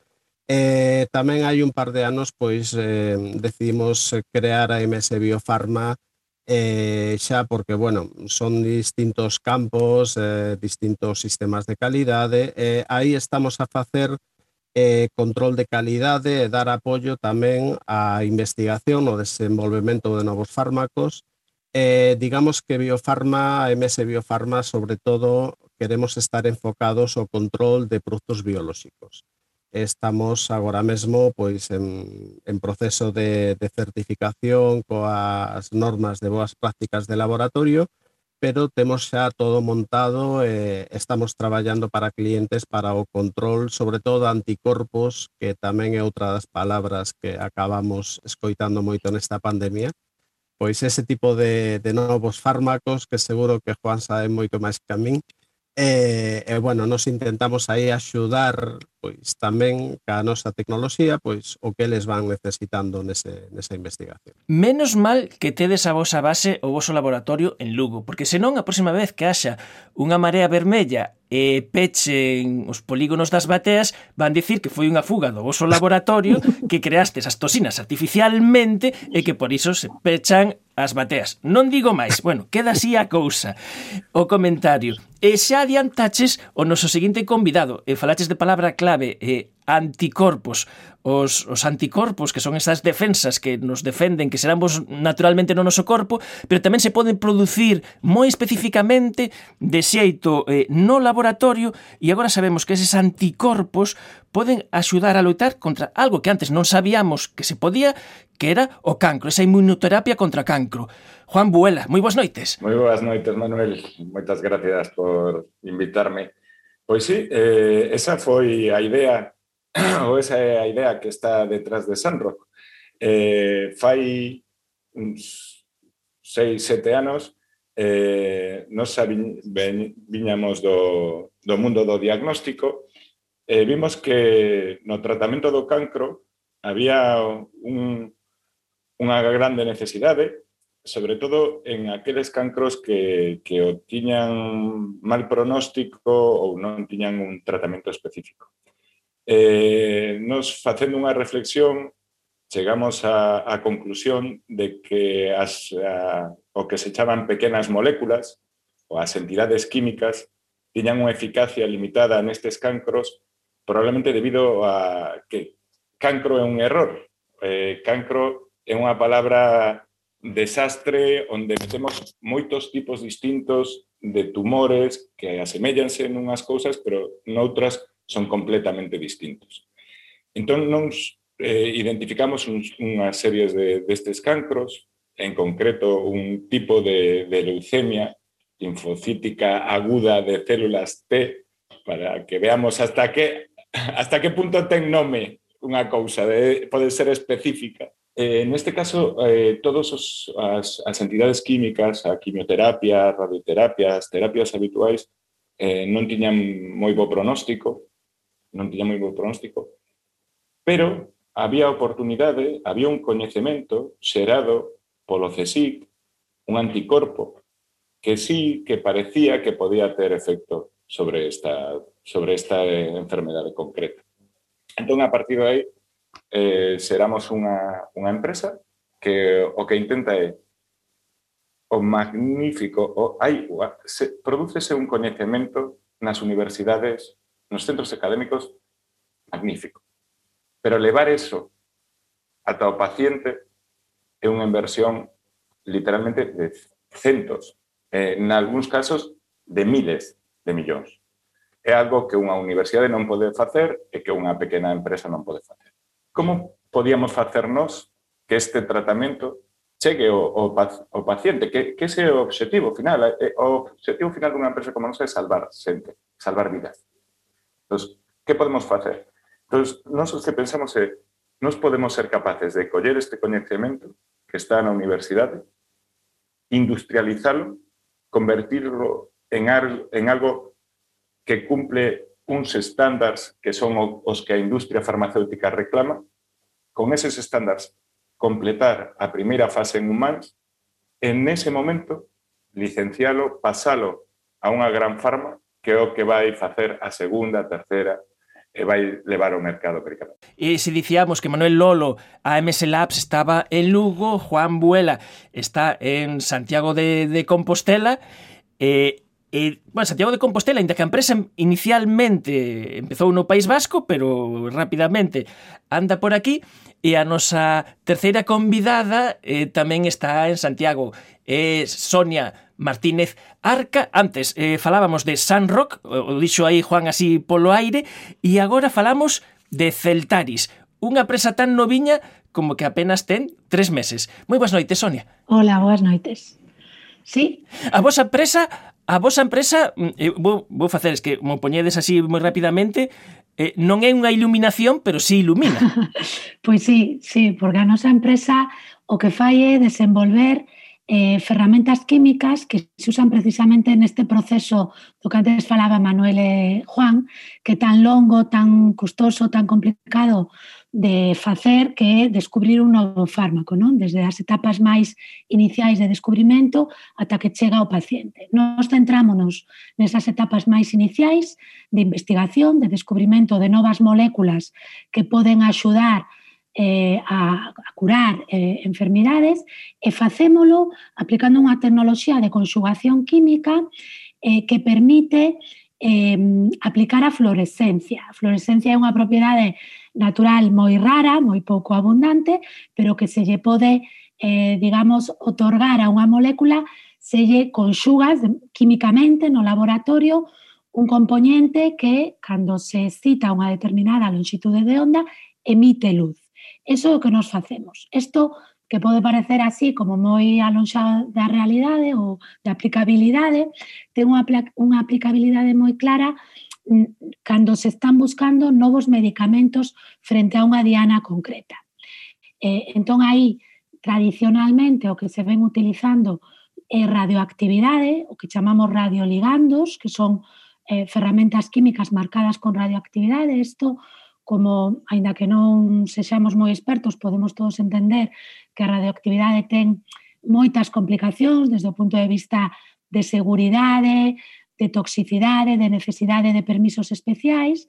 E tamén hai un par de anos pois eh, decidimos crear a MS Biofarma eh, xa porque, bueno, son distintos campos, eh, distintos sistemas de calidade, e eh, aí estamos a facer eh, control de calidade e dar apoio tamén á investigación o desenvolvemento de novos fármacos. Eh, digamos que Biofarma, MS Biofarma, sobre todo, queremos estar enfocados ao control de produtos biolóxicos. estamos agora mesmo pois en, en proceso de, de certificación coas normas de boas prácticas de laboratorio, pero temos xa todo montado e eh, estamos traballando para clientes para o control, sobre todo anticorpos, que tamén é outra das palabras que acabamos escoitando moito nesta pandemia. Pois ese tipo de, de novos fármacos que seguro que Juan sabe moito máis que a min, E, e bueno, nos intentamos aí axudar pois tamén ca nosa tecnoloxía, pois o que eles van necesitando nese, nesa investigación. Menos mal que tedes a vosa base o voso laboratorio en Lugo, porque senón a próxima vez que haxa unha marea vermella e pechen os polígonos das bateas, van dicir que foi unha fuga do voso laboratorio que creastes as toxinas artificialmente e que por iso se pechan as bateas. Non digo máis, bueno, queda así a cousa. O comentario. E xa adiantaches o noso seguinte convidado, e falaches de palabra clave, e anticorpos. Os, os anticorpos, que son esas defensas que nos defenden, que seramos naturalmente no noso corpo, pero tamén se poden producir moi especificamente de xeito eh, no laboratorio e agora sabemos que eses anticorpos poden axudar a loitar contra algo que antes non sabíamos que se podía, que era o cancro, esa inmunoterapia contra cancro. Juan Buela, moi boas noites. Moi boas noites, Manuel. Moitas gracias por invitarme. Pois sí, eh, esa foi a idea, ou esa é a idea que está detrás de Sunrock. Eh, fai uns seis, sete anos, eh, nos viñ, viñamos do, do mundo do diagnóstico e eh, vimos que no tratamento do cancro había un, unha grande necesidade sobre todo en aqueles cancros que, que o tiñan mal pronóstico ou non tiñan un tratamento específico. Eh, nos facendo unha reflexión chegamos á, a conclusión de que as, a, o que se chaman pequenas moléculas ou as entidades químicas tiñan unha eficacia limitada nestes cancros probablemente debido a que cancro é un error. Eh, cancro é unha palabra desastre onde metemos moitos tipos distintos de tumores que asemellanse nunhas cousas, pero noutras son completamente distintos. Entón, nos eh, identificamos uns, unha series de, destes cancros, en concreto un tipo de, de leucemia linfocítica aguda de células T, para que veamos hasta que, hasta que punto ten nome unha cousa, de, pode ser específica Eh, neste caso, eh, todas as, as entidades químicas, a quimioterapia, a radioterapia, as terapias habituais, eh, non tiñan moi bo pronóstico, non tiñan moi bo pronóstico, pero había oportunidade, había un coñecemento xerado polo CSIC, un anticorpo, que sí que parecía que podía ter efecto sobre esta, sobre esta enfermedade concreta. Entón, a partir de aí, eh, seramos unha, unha empresa que o que intenta é o magnífico, o, hai, se, producese un coñecemento nas universidades, nos centros académicos, magnífico. Pero levar eso ata o paciente é unha inversión literalmente de centos, eh, en algúns casos de miles de millóns. É algo que unha universidade non pode facer e que unha pequena empresa non pode facer. ¿Cómo podíamos hacernos que este tratamiento chegue o, paciente, que, que, ese objetivo final, el objetivo final de una empresa como nosotros es salvar gente, salvar vidas. Entonces, ¿qué podemos hacer? Entonces, nosotros que pensamos, eh, nos podemos ser capaces de coger este conocimiento que está en la universidad, industrializarlo, convertirlo en, en algo que cumple uns estándares que son os que a industria farmacéutica reclama, con eses estándares completar a primeira fase en humanos, en ese momento licencialo, pasalo a unha gran farma que é o que vai facer a segunda, a terceira e vai levar ao mercado americano. E se dicíamos que Manuel Lolo, AMS Labs, estaba en Lugo, Juan Buela está en Santiago de, de Compostela, e Eh, bueno, Santiago de Compostela, ainda que a empresa inicialmente empezou no País Vasco, pero rapidamente anda por aquí, e a nosa terceira convidada eh, tamén está en Santiago, é eh, Sonia Martínez Arca. Antes eh, falábamos de San Rock, o dixo aí Juan así polo aire, e agora falamos de Celtaris, unha presa tan noviña como que apenas ten tres meses. Moi boas noites, Sonia. Hola, boas noites. Sí. A vosa presa a vosa empresa, eh, vou, vou facer, es que mo poñedes así moi rapidamente, eh, non é unha iluminación, pero sí ilumina. pois sí, sí, porque a nosa empresa o que fai é desenvolver eh, ferramentas químicas que se usan precisamente neste proceso do que antes falaba Manuel e Juan, que tan longo, tan custoso, tan complicado de facer que é descubrir un novo fármaco, non? desde as etapas máis iniciais de descubrimento ata que chega ao paciente. Nos centrámonos nesas etapas máis iniciais de investigación, de descubrimento de novas moléculas que poden axudar eh, a, a curar eh, enfermidades e facémolo aplicando unha tecnoloxía de conxugación química eh, que permite eh, aplicar a fluorescencia. A fluorescencia é unha propiedade natural moi rara, moi pouco abundante, pero que se lle pode, eh, digamos, otorgar a unha molécula, se lle conxugas químicamente no laboratorio un componente que, cando se excita unha determinada longitude de onda, emite luz. Eso é o que nos facemos. Isto que pode parecer así como moi alonxado da realidade ou da aplicabilidade, ten unha, unha aplicabilidade moi clara cando se están buscando novos medicamentos frente a unha diana concreta. Eh, entón, aí, tradicionalmente, o que se ven utilizando é radioactividade, o que chamamos radioligandos, que son eh, ferramentas químicas marcadas con radioactividade. Isto, como, aínda que non sexamos moi expertos, podemos todos entender que a radioactividade ten moitas complicacións desde o punto de vista de seguridade, de toxicidade, de necesidade de permisos especiais,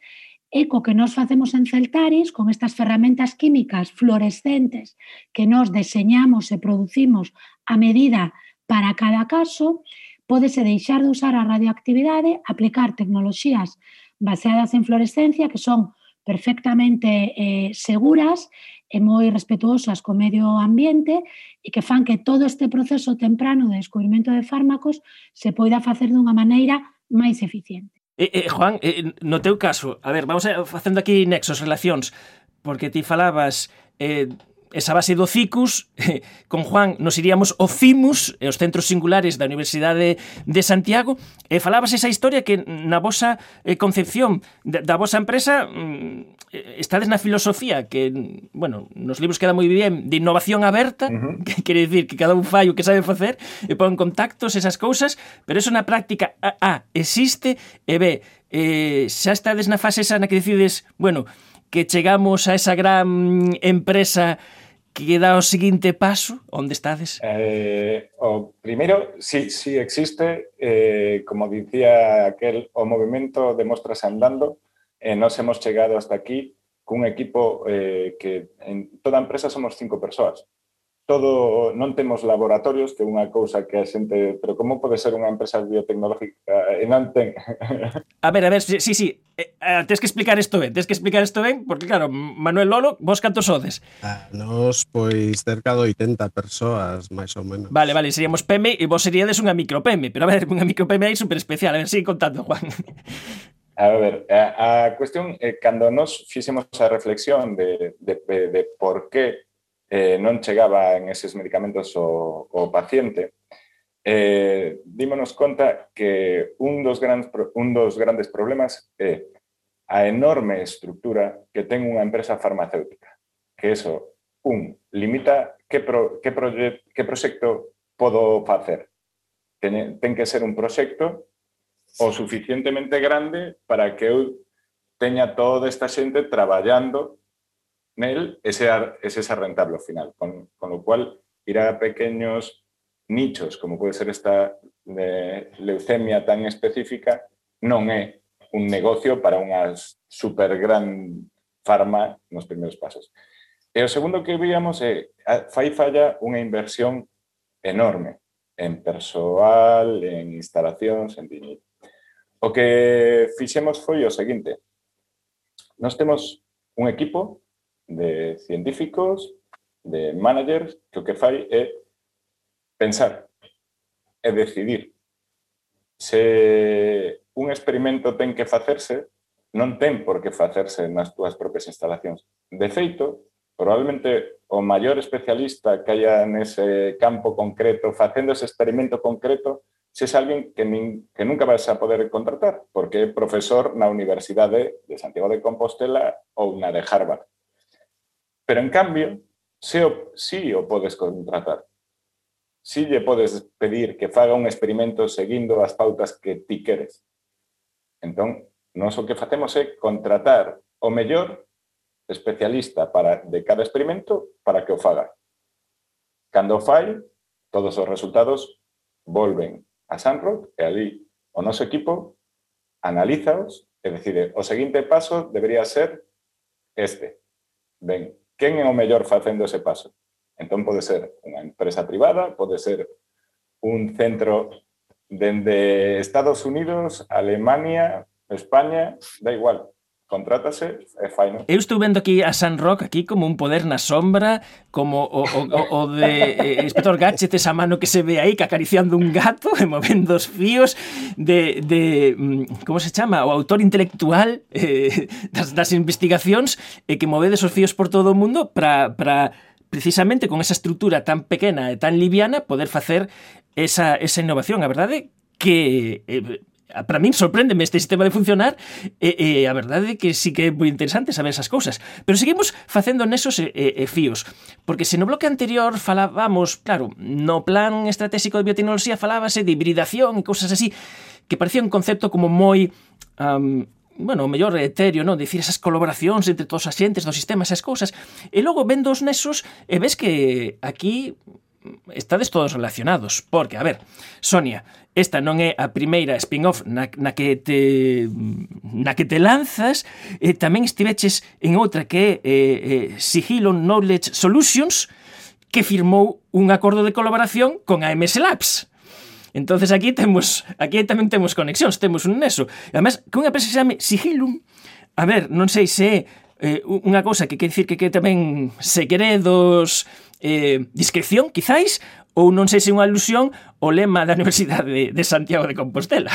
e co que nós facemos en Celtaris con estas ferramentas químicas fluorescentes que nós deseñamos e producimos a medida para cada caso, podese deixar de usar a radioactividade, aplicar tecnoloxías baseadas en fluorescencia que son perfectamente eh, seguras e moi respetuosas co medio ambiente e que fan que todo este proceso temprano de descubrimento de fármacos se poida facer dunha maneira máis eficiente. Eh, eh, Juan, eh, no teu caso, a ver, vamos a, facendo aquí nexos, relacións, porque ti falabas eh, esa base do CICUS, con Juan nos iríamos ao CIMUS, os centros singulares da Universidade de Santiago, e falabas esa historia que na vosa eh, concepción da vosa empresa mm, estades na filosofía que, bueno, nos libros queda moi bien de innovación aberta, uh -huh. que quere dicir que cada un fai o que sabe facer e pon contactos esas cousas, pero eso na práctica A, a existe e B, eh, xa estades na fase esa na que decides, bueno, que chegamos a esa gran mm, empresa que dá o seguinte paso? Onde estades? Eh, o primeiro, sí, sí existe, eh, como dicía aquel, o movimento demostrase andando, e eh, nos hemos chegado hasta aquí cun equipo eh, que en toda empresa somos cinco persoas todo non temos laboratorios, que é unha cousa que a xente, pero como pode ser unha empresa biotecnológica e non ten A ver, a ver, sí, sí, eh, eh, tens que explicar isto ben, tens que explicar isto ben, porque claro, Manuel Lolo, vos cantos sodes? Ah, nos pois cerca de 80 persoas, máis ou menos. Vale, vale, seríamos PEME e vos seríades unha micropeme, pero a ver, unha micropeme aí super especial, a ver, sigue contando, Juan. A ver, a, a cuestión, eh, cando nos fixemos a reflexión de, de, de, de por que eh, non chegaba en eses medicamentos o, o paciente. Eh, dímonos conta que un dos, gran, un dos grandes problemas é a enorme estructura que ten unha empresa farmacéutica, que eso, un, limita que, pro, que, proye, que proxecto podo facer. Ten, ten que ser un proxecto o suficientemente grande para que eu teña toda esta xente traballando nel ese, ese xa rentable final, con, con lo cual irá a pequeños nichos, como pode ser esta de leucemia tan específica, non é un negocio para unha super gran farma nos primeiros pasos. E segundo que víamos é, fai falla unha inversión enorme en persoal, en instalacións, en dinero. O que fixemos foi o seguinte, nós temos un equipo de científicos, de managers, que o que fai é pensar, é decidir. Se un experimento ten que facerse, non ten por que facerse nas túas propias instalacións. De feito, probablemente o maior especialista que haya nese campo concreto, facendo ese experimento concreto, se é alguén que, nin, que nunca vas a poder contratar, porque é profesor na Universidade de Santiago de Compostela ou na de Harvard. Pero en cambio, sí o, sí o podes contratar. Sí lle podes pedir que faga un experimento seguindo as pautas que ti queres. Entón, nós o que facemos é contratar o mellor especialista para de cada experimento para que o faga. Cando o fai, todos os resultados volven a Sunrock e ali o noso equipo analízaos e decide o seguinte paso debería ser este. Ben, quen é o mellor facendo ese paso? Entón pode ser unha empresa privada, pode ser un centro dende Estados Unidos, Alemania, España, da igual contrátase e fai, non? Eu estou vendo aquí a San Rock aquí como un poder na sombra, como o, o, o, o de eh, Inspector Gadget esa mano que se ve aí que acariciando un gato e movendo os fíos de, de mm, como se chama? O autor intelectual eh, das, das investigacións e eh, que movedes os fíos por todo o mundo para precisamente con esa estrutura tan pequena e tan liviana poder facer esa, esa innovación. A verdade que eh, para min sorpréndeme este sistema de funcionar e, e a verdade é que sí que é moi interesante saber esas cousas. Pero seguimos facendo nesos e, e, e fíos, porque se no bloque anterior falábamos, claro, no plan estratégico de biotecnoloxía falábase de hibridación e cousas así, que parecía un concepto como moi um, bueno, o mellor etéreo, non? Dicir esas colaboracións entre todos os axentes do sistema, esas cousas. E logo vendo os nesos e ves que aquí estades todos relacionados, porque, a ver, Sonia, esta non é a primeira spin-off na, na que te na que te lanzas, e tamén estiveches en outra que é eh, eh, Sigilo Knowledge Solutions, que firmou un acordo de colaboración con AMS Labs. Entonces aquí temos aquí tamén temos conexións, temos un nexo. E además, que unha empresa se chame Sigilum, a ver, non sei se é eh, unha cousa que quer dicir que, que tamén segredos, eh, discreción, quizáis, ou non sei se unha alusión o lema da Universidade de, de Santiago de Compostela.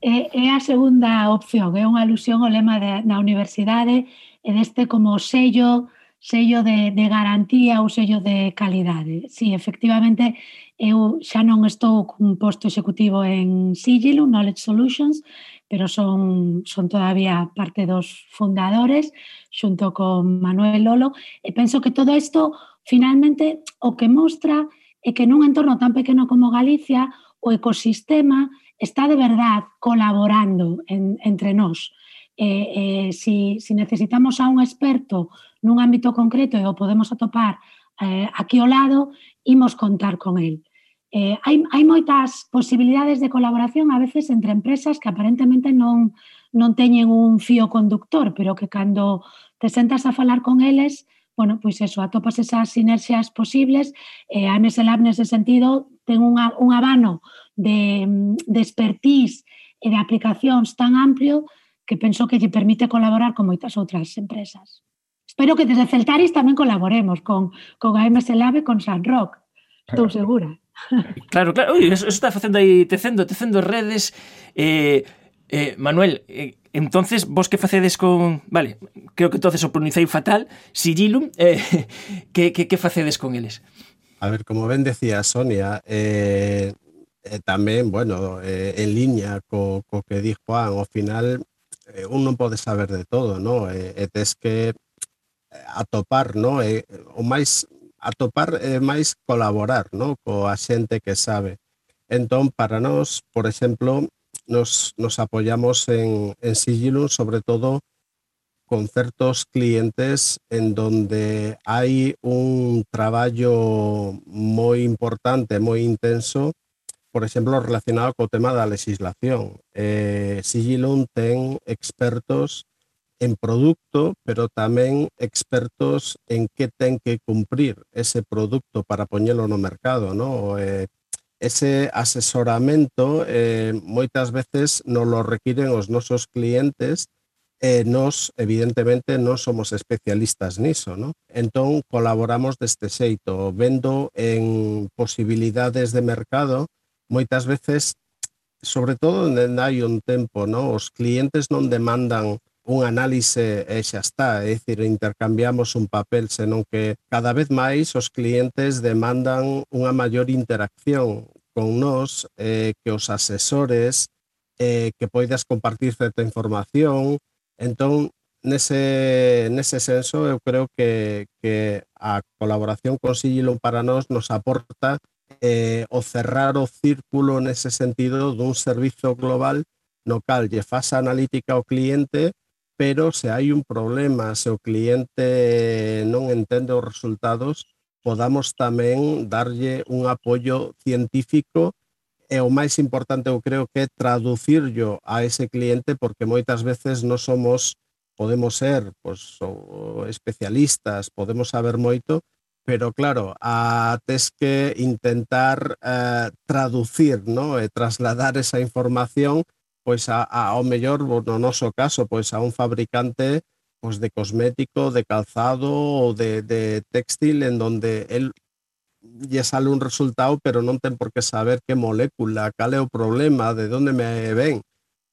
É, é a segunda opción, é unha alusión ao lema de, da universidade e deste como sello sello de, de garantía ou sello de calidade. Si, sí, efectivamente, eu xa non estou cun posto executivo en Sigilum, Knowledge Solutions, pero son, son todavía parte dos fundadores, xunto con Manuel Lolo, e penso que todo isto finalmente o que mostra é que nun entorno tan pequeno como Galicia o ecosistema está de verdad colaborando en, entre nós. Eh, eh, si, si necesitamos a un experto nun ámbito concreto e o podemos atopar eh, aquí ao lado, imos contar con el. Eh, hai, hai moitas posibilidades de colaboración a veces entre empresas que aparentemente non, non teñen un fío conductor, pero que cando te sentas a falar con eles, bueno, pois eso, atopas esas sinerxias posibles. Eh, a MS Lab nese sentido ten unha, un abano de, de expertise e de aplicacións tan amplio que penso que lle permite colaborar con moitas outras empresas. Espero que desde Celtaris tamén colaboremos con, con a MS Lab e con San Rock. Estou segura. Claro, claro, Ui, eso, eso está facendo aí tecendo, tecendo redes eh, eh, Manuel, eh, entonces vos que facedes con... Vale, creo que entonces o pronunciei fatal Sigilum, eh, que, que, que facedes con eles? A ver, como ben decía Sonia, eh, eh, tamén, bueno, eh, en liña co, co que di Juan, ao final eh, un non pode saber de todo, no? Eh, e, eh, tes que eh, atopar, no? E, eh, o máis atopar é eh, máis colaborar no? coa xente que sabe. Entón, para nós, por exemplo, nos, nos apoyamos en, en Sigilum, sobre todo con certos clientes en donde hai un traballo moi importante, moi intenso, por exemplo, relacionado co tema da legislación. Eh, Sigilum ten expertos en produto, pero tamén expertos en que ten que cumprir ese produto para poñelo no mercado, no? Eh, ese asesoramento eh, moitas veces non lo requiren os nosos clientes e eh, nos, evidentemente, non somos especialistas niso, ¿no? Entón, colaboramos deste xeito, vendo en posibilidades de mercado, moitas veces, sobre todo onde hai un tempo, ¿no? Os clientes non demandan un análise e xa está, é dicir, intercambiamos un papel, senón que cada vez máis os clientes demandan unha maior interacción con nós, eh, que os asesores, eh, que poidas compartir certa información, entón, nese, nese senso, eu creo que, que a colaboración con Sigilum para nós nos aporta eh, o cerrar o círculo nese sentido dun servizo global no cal lle faz analítica ao cliente pero se hai un problema, se o cliente non entende os resultados, podamos tamén darlle un apoio científico e o máis importante eu creo que é traducirlo a ese cliente porque moitas veces non somos podemos ser pois, especialistas, podemos saber moito, pero claro, a, tes que intentar eh, traducir ¿no? e trasladar esa información pois a, a, ao mellor no noso caso, pois a un fabricante pois de cosmético, de calzado ou de, de textil en donde el lle sale un resultado, pero non ten por que saber que molécula, cal é o problema, de onde me ven.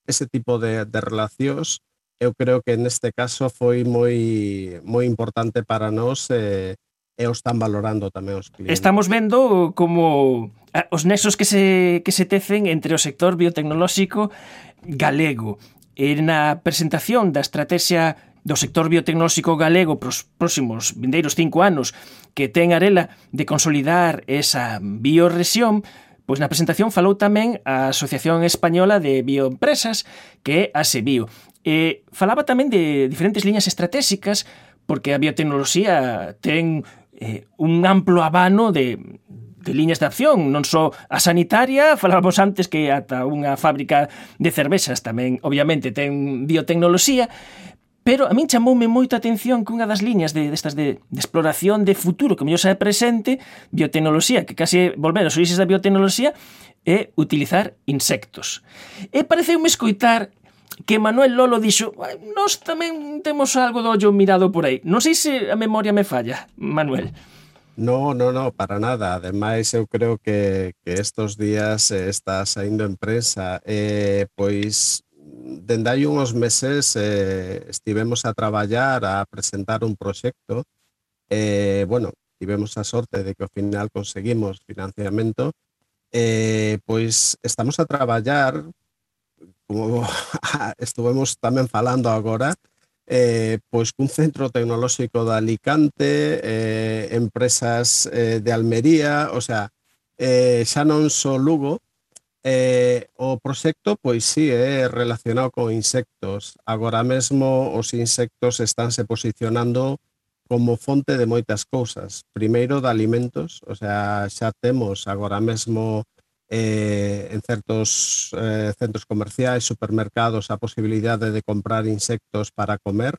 Ese tipo de, de relacións, eu creo que neste caso foi moi moi importante para nós eh, e os están valorando tamén os clientes. Estamos vendo como Ah, os nexos que se, que se tecen entre o sector biotecnolóxico galego. E na presentación da estrategia do sector biotecnolóxico galego pros próximos vindeiros cinco anos que ten Arela de consolidar esa biorrexión, pois na presentación falou tamén a Asociación Española de Bioempresas, que é a SEBIO. E falaba tamén de diferentes liñas estratégicas, porque a biotecnoloxía ten eh, un amplo abano de, de liñas de acción, non só a sanitaria, falábamos antes que ata unha fábrica de cervexas tamén, obviamente, ten biotecnoloxía, Pero a min chamoume moita atención que unha das liñas de, destas de, de exploración de futuro, que mellor xa é presente, biotecnoloxía, que case volver aos orixes da biotecnoloxía, é utilizar insectos. E pareceu-me escoitar que Manuel Lolo dixo nós tamén temos algo do ollo mirado por aí. Non sei se a memoria me falla, Manuel. No, no, no, para nada. Ademais, eu creo que, que estos días eh, está saindo en prensa. Eh, pois, dende hai unhos meses eh, estivemos a traballar, a presentar un proxecto. Eh, bueno, tivemos a sorte de que ao final conseguimos financiamento. Eh, pois estamos a traballar, como estuvemos tamén falando agora, eh, pois cun centro tecnolóxico de Alicante, eh, empresas eh, de Almería, o sea, eh, xa non só Lugo, eh, o proxecto pois sí é eh, relacionado con insectos. Agora mesmo os insectos estánse posicionando como fonte de moitas cousas. Primeiro de alimentos, o sea, xa temos agora mesmo eh, en certos eh, centros comerciais, supermercados, a posibilidade de comprar insectos para comer,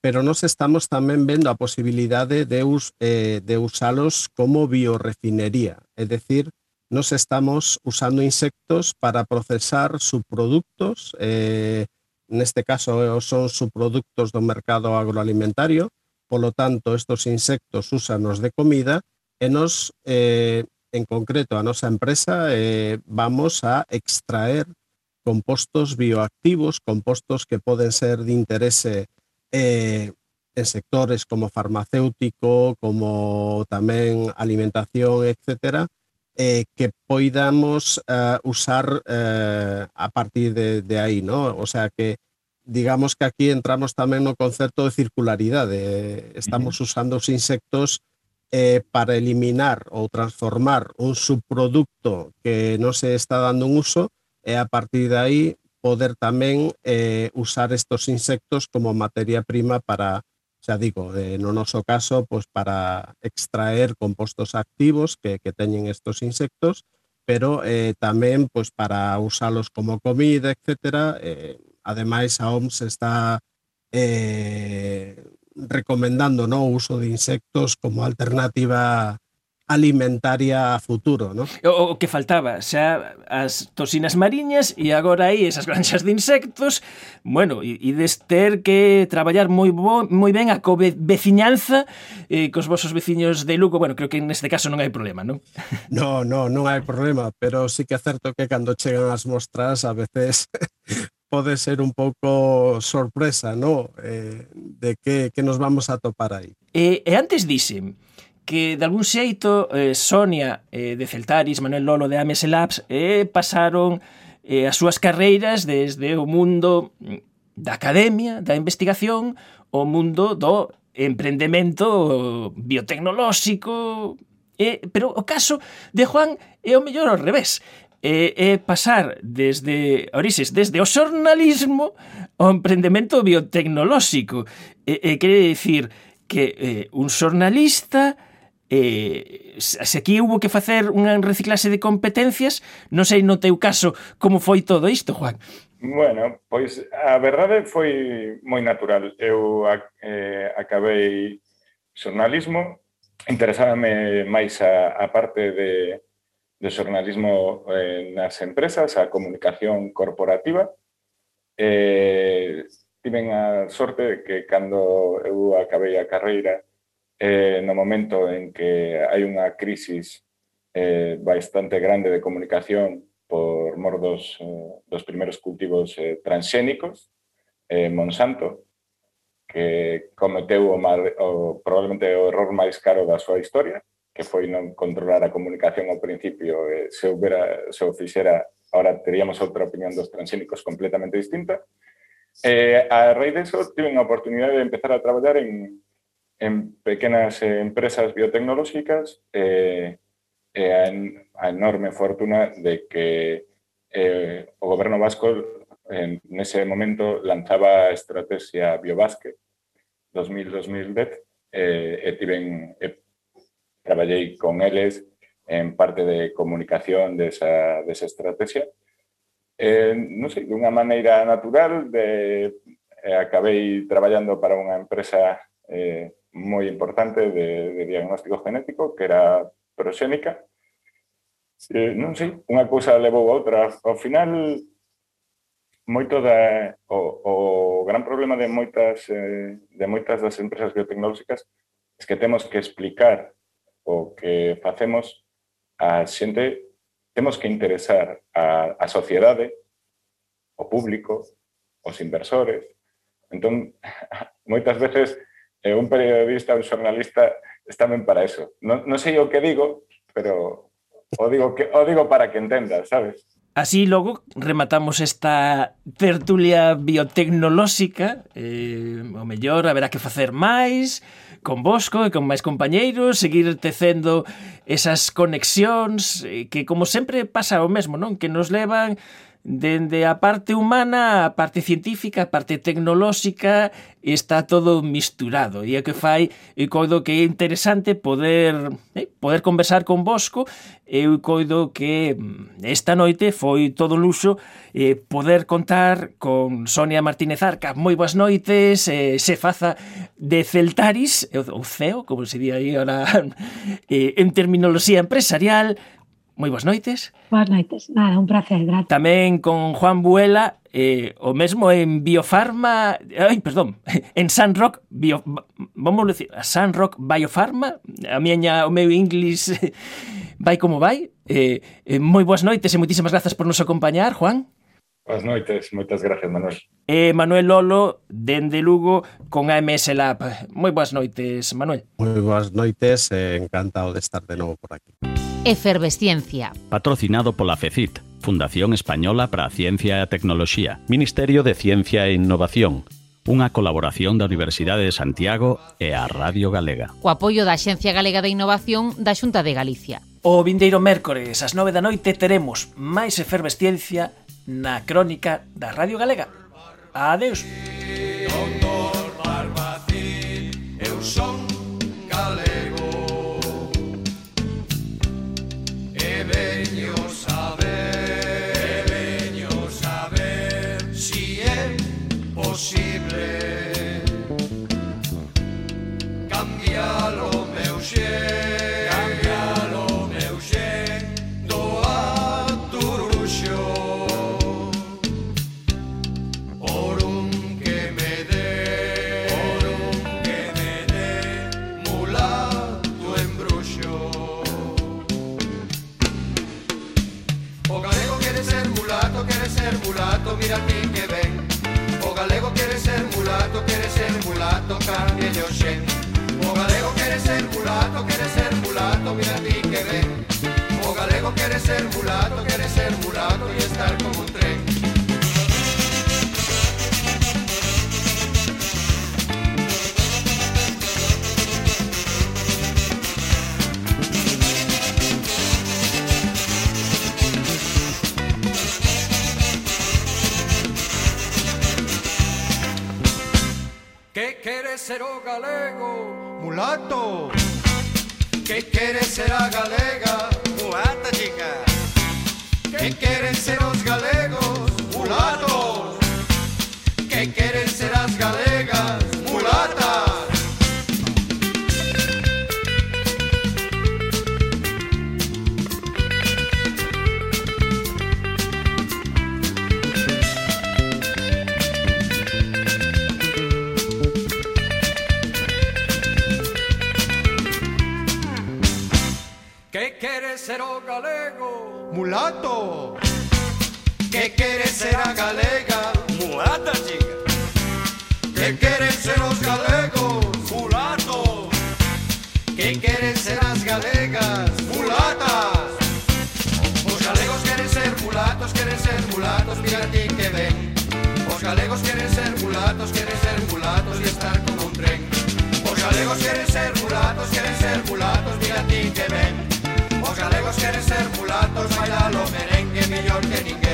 pero nos estamos tamén vendo a posibilidade de, us, eh, de usalos como biorefinería, é dicir, nos estamos usando insectos para procesar subproductos, eh, neste caso eh, son subproductos do mercado agroalimentario, polo tanto, estos insectos usanos de comida e nos eh, en concreto a nosa empresa eh, vamos a extraer compostos bioactivos, compostos que poden ser de interese eh, en sectores como farmacéutico, como tamén alimentación, etc., eh, que poidamos uh, usar a partir de, de aí, ¿no? O sea que digamos que aquí entramos tamén no concepto de circularidade. Estamos uh -huh. usando os insectos eh, para eliminar ou transformar un subproducto que non se está dando un uso e a partir de aí poder tamén eh, usar estos insectos como materia prima para, xa digo, eh, no noso caso, pois para extraer compostos activos que, que teñen estos insectos, pero eh, tamén pois para usalos como comida, etc. Eh, ademais, a OMS está eh, recomendando ¿no? uso de insectos como alternativa alimentaria a futuro, ¿no? O, o que faltaba, xa as toxinas mariñas e agora aí esas granxas de insectos, bueno, e, e des ter que traballar moi bo, moi ben a co veciñanza eh, cos vosos veciños de Lugo, bueno, creo que neste caso non hai problema, non? No, no, non hai problema, pero sí que é certo que cando chegan as mostras a veces pode ser un pouco sorpresa, ¿no? Eh, de que, que nos vamos a topar aí. E, eh, e antes dixen que de algún xeito eh, Sonia eh, de Celtaris, Manuel Lolo de Ames Labs eh, pasaron eh, as súas carreiras desde o mundo da academia, da investigación, o mundo do emprendemento biotecnolóxico, Eh, pero o caso de Juan é o mellor ao revés é, é pasar desde orixes, desde o xornalismo ao emprendemento biotecnolóxico. E, e quere dicir que eh, un xornalista eh, se aquí hubo que facer unha reciclase de competencias, non sei no teu caso como foi todo isto, Juan. Bueno, pois a verdade foi moi natural. Eu eh, acabei xornalismo, interesábame máis a, a parte de, de xornalismo eh, nas empresas, a comunicación corporativa. Eh, tiven a sorte de que cando eu acabei a carreira, eh, no momento en que hai unha crisis eh, bastante grande de comunicación por mor dos, eh, dos primeiros cultivos eh, transxénicos, eh, Monsanto, que cometeu o, mal, o probablemente o error máis caro da súa historia, que foi non controlar a comunicación ao principio, eh, se, houbera, se o fixera, ahora teríamos outra opinión dos transxénicos completamente distinta. Eh, a raíz de eso, tive unha oportunidade de empezar a traballar en, en pequenas eh, empresas biotecnológicas eh, e a, a enorme fortuna de que eh, o goberno vasco en nese momento lanzaba a estrategia Biobasque 2000-2010 eh, e tiven, e traballei con eles en parte de comunicación desa, desa estrategia. Eh, non sei, dunha maneira natural, de, eh, acabei traballando para unha empresa eh, moi importante de, de diagnóstico genético, que era Proxénica. Eh, non sei, unha cousa levou a outra. Ao final, moito da, o, o gran problema de moitas, eh, de moitas das empresas biotecnolóxicas é que temos que explicar o que facemos a xente temos que interesar a, a sociedade, o público, os inversores. Entón, moitas veces eh, un periodista, un xornalista estamen para eso. Non, non sei o que digo, pero o digo que o digo para que entendas, sabes? Así logo rematamos esta tertulia biotecnolóxica eh, O mellor haberá que facer máis con Bosco e con máis compañeiros Seguir tecendo esas conexións eh, que como sempre pasa o mesmo, non? Que nos levan dende a parte humana a parte científica, a parte tecnolóxica, está todo misturado. E é que fai, eu coido que é interesante poder eh, poder conversar con Bosco, eu coido que mm, esta noite foi todo luxo eh, poder contar con Sonia Martínez Arca. Moi boas noites, eh, se faza de Celtaris, ou CEO, como se di aí ahora, eh, en terminoloxía empresarial, moi boas noites. Boas noites, nada, un placer, gracias. Tamén con Juan Buela, eh, o mesmo en Biofarma, ai, perdón, en Sunrock, Bio, vamos a decir, Sunrock Biofarma, a miña, o meu inglés vai como vai. Eh, eh, moi boas noites e moitísimas grazas por nos acompañar, Juan. Boas noites, moitas gracias, Manuel. E Manuel Lolo, dende Lugo, con AMS Lab. Moi boas noites, Manuel. Moi boas noites, encantado de estar de novo por aquí. Efervesciencia. Patrocinado pola FECIT, Fundación Española para a Ciencia e a Tecnoloxía, Ministerio de Ciencia e Innovación, unha colaboración da Universidade de Santiago e a Radio Galega. Co apoio da Xencia Galega de Innovación da Xunta de Galicia. O vindeiro mércores ás 9 da noite teremos máis efervesciencia na crónica da Radio Galega. Adeus. Doctor Barbacín, eu son galego e veño mulato, mira a ti que ven. O galego quiere ser mulato, quiere ser mulato, cambie yo sé. O galego quiere ser mulato, quiere ser mulato, mira a ti que ven. O galego quiere ser mulato, quiere ser mulato y estar como un tren. quieres ser oh galego? Mulato. ¿Qué quieres ser a galega? Mulata, chica. ¿Qué quieren ser los galegos? Mulatos. ¿Qué quieren ser las galegas? Mulato. Que quere ser a galega? Mulata, chica. Que queren ser os galegos? Mulato. Que queren ser as galegas? Mulatas. Os galegos queren ser mulatos, queren ser mulatos, mira ti que ven. Os galegos queren ser mulatos, queren ser mulatos y estar como un tren. Os galegos queren ser mulatos, queren ser mulatos, mira ti que ven galegos quieren ser mulatos, bailalo merengue mejor que ninguém.